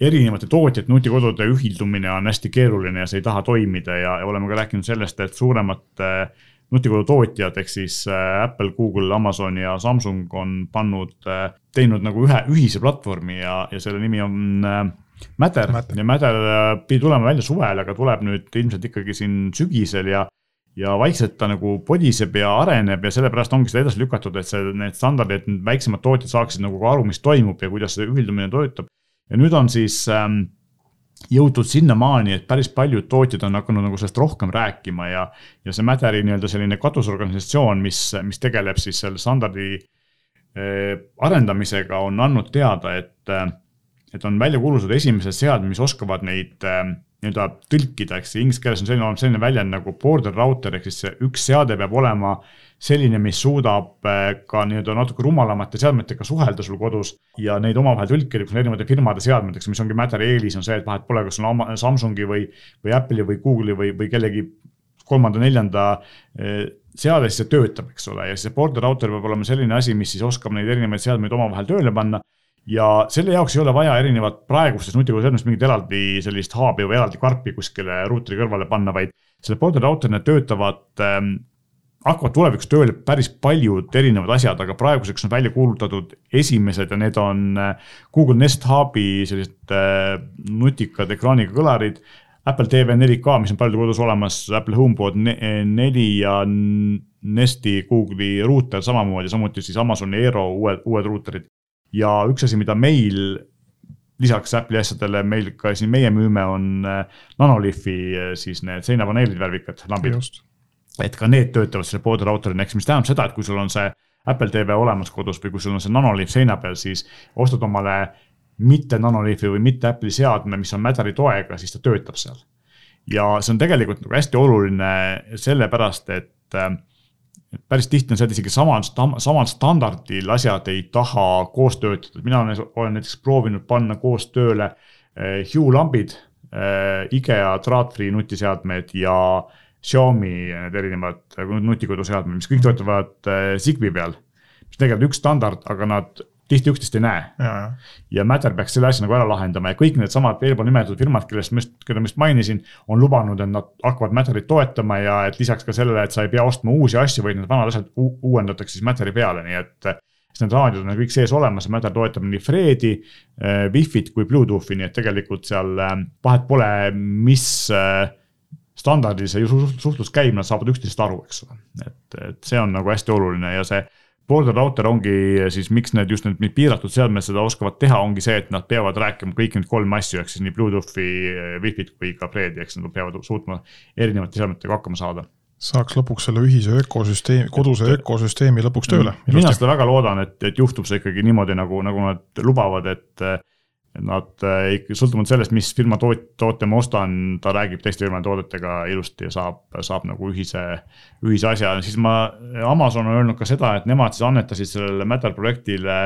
S1: erinevate tootjate nutikodude ühildumine on hästi keeruline ja see ei taha toimida ja, ja oleme ka rääkinud sellest, et suuremate äh, nutikodu tootjad ehk siis äh, Apple, Google, Amazon ja Samsung on pannud, äh, teinud nagu ühe ühise platvormi ja, ja selle nimi on äh, Matter, Matter. ja Matter pidi tulema välja suvel, aga tuleb nüüd ilmselt ikkagi siin sügisel ja ja vaikselt ta nagu podiseb ja areneb ja sellepärast ongi seda edasi lükatud, et see, need standardid, need väiksemad tootjad saaksid nagu aru, mis toimub ja kuidas see ühildumine töötab. ja nüüd on siis ähm, jõutud sinnamaani, et päris paljud tootjad on hakanud nagu sellest rohkem rääkima ja, ja see Matteri nii-öelda selline katusorganisatsioon, mis, mis tegeleb siis selle standardi eh, arendamisega, on andnud teada, et, et on välja kuulutatud esimesed seadmed, mis oskavad neid eh, nii-öelda tõlkida, eks inglise keeles on selline, selline väljend nagu border router ehk siis üks seade peab olema selline, mis suudab äh, ka nii-öelda natuke rumalamate seadmetega suhelda sul kodus ja neid omavahel tõlkida, kus on erinevate firmade seadmed, eks, mis ongi Matteri eelis, on see, et vahet pole, kas on Samsungi või, või Apple'i või Google'i või, või kellegi kolmanda-neljanda äh, seade, siis see töötab, eks ole, ja siis see border router peab olema selline asi, mis siis oskab neid erinevaid seadmeid omavahel tööle panna ja selle jaoks ei ole vaja erinevat praegustes nutikoduseadmetes mingit eraldi sellist haabi või eraldi karpi kuskile ruuteri kõrvale panna, vaid selle border router'ina töötavad ähm, hakkavad tulevikus tööle päris paljud erinevad asjad, aga praeguseks on välja kuulutatud esimesed ja need on äh, Google Nest Hubi sellised äh, nutikad ekraaniga kõlarid. Apple TV 4K, mis on paljude kodus olemas, Apple HomePod neli ja Nesti Google'i ruuter samamoodi, samuti siis Amazoni Aero uued, uued ruuterid. ja üks asi, mida meil lisaks Apple'i asjadele meil ka siin meie müüme, on äh, Nanolifi siis need seinapaneelid värvikad lambid et ka need töötavad selle border router'ina, eks, mis tähendab seda, et kui sul on see Apple TV olemas kodus või kui sul on see Nanoliif seina peal, siis ostad omale mitte Nanoliifi või mitte Apple'i seadme, mis on Matteri toega, siis ta töötab seal. ja see on tegelikult nagu hästi oluline sellepärast, et, et päris tihti on see, et isegi samal, samal standardil asjad ei taha koos töötada, mina olen, näiteks proovinud panna koos tööle eh, Hue lambid, eh, IKEA Traatfree nutiseadmed ja äh, Xiaomi need erinevad nutikoduseadmed, mis kõik töötavad äh, Zigbee peal. mis tegelikult üks standard, aga nad tihti üksteist ei näe. ja Matter peaks selle asja nagu ära lahendama ja kõik needsamad eelpool nimetatud firmad, kellest ma just, keda ma just mainisin, on lubanud, et nad hakkavad Matterit toetama ja et lisaks ka sellele, et sa ei pea ostma uusi asju, vaid need vanad asjad uuendatakse siis Matteri peale, nii et siis need raadiod on kõik sees olemas, Matter toetab nii Fredi, Wi-Fi-t kui Bluetoothi, nii et tegelikult seal vahet pole, mis äh, standardil see suhtlus käib, nad saavad üksteisest aru, eks ole. et, et see on nagu hästi oluline ja see border router ongi siis, miks need just need piiratud seadmed seda oskavad teha, ongi see, et nad peavad rääkima kõiki neid kolme asju, ehk siis nii Bluetoothi, Wi-Fi-t kui ka Fredi, eks nad peavad suutma erinevate seadmetega hakkama saada
S2: saaks lõpuks selle ühise ökosüsteemi, koduse ökosüsteemi lõpuks tööle.
S1: mina seda väga loodan, et, et juhtub see ikkagi niimoodi, nagu, nagu nad lubavad, et nad ikka sõltumata sellest, mis firma toot-, toote ma ostan, ta räägib teiste firmade toodetega ilusti ja saab, saab nagu ühise, ühise asja, siis ma, Amazon on öelnud ka seda, et nemad siis annetasid sellele Matter projektile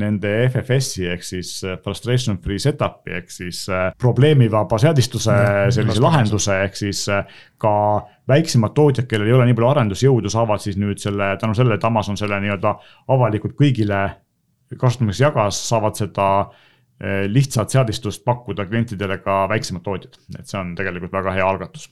S1: nende FFS-i ehk siis frustration free setup'i ehk siis probleemivaba seadistuse sellise lahenduse, ehk siis ka väiksemad tootjad, kellel ei ole nii palju arendusjõudu, saavad siis nüüd selle, tänu sellele, et Amazon selle nii-öelda avalikult kõigile kasutamiseks jagas, saavad seda lihtsat seadistust pakkuda klientidele ka väiksemad tootjad, et see on tegelikult väga hea algatus.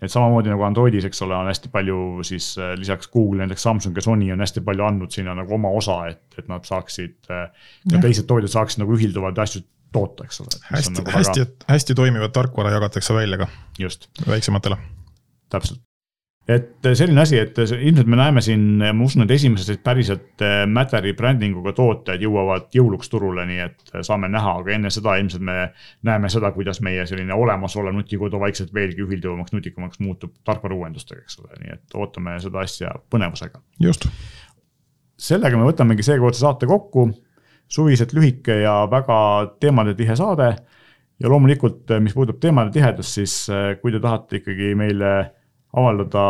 S1: et samamoodi nagu Androidis, eks ole, on hästi palju siis eh, lisaks Google, näiteks Samsung ja Sony on hästi palju andnud sinna nagu oma osa, et, et nad saaksid. Eh, ja teised tootjad saaksid nagu ühilduvaid asju toota, eks ole.
S2: hästi, nagu hästi väga..., hästi toimivat tarkvara jagatakse välja ka.
S1: just.
S2: väiksematele.
S1: täpselt et selline asi, et ilmselt me näeme siin, ma usun, et esimesed päriselt Matteri brändinguga tooted jõuavad jõuluks turule, nii et saame näha, aga enne seda ilmselt me näeme seda, kuidas meie selline olemasolev nutikodu vaikselt veelgi ühilduvamaks, nutikamaks muutub tarkvarauuendustega, eks ole, nii et ootame seda asja põnevusega.
S2: just.
S1: sellega me võtamegi seekordse saate kokku, suviselt lühike ja väga teemadetihe saade. ja loomulikult, mis puudutab teemade tihedust, siis kui te tahate ikkagi meile avaldada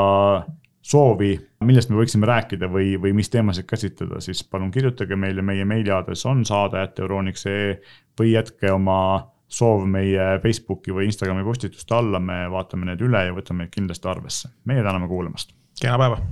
S1: soovi, millest me võiksime rääkida või, või mis teemasid käsitleda, siis palun kirjutage meile, meie meiliaadress on saade.euroniks.ee või jätke oma soov meie Facebooki või Instagrami postituste alla, me vaatame need üle ja võtame need kindlasti arvesse. meie täname kuulamast.
S2: kena päeva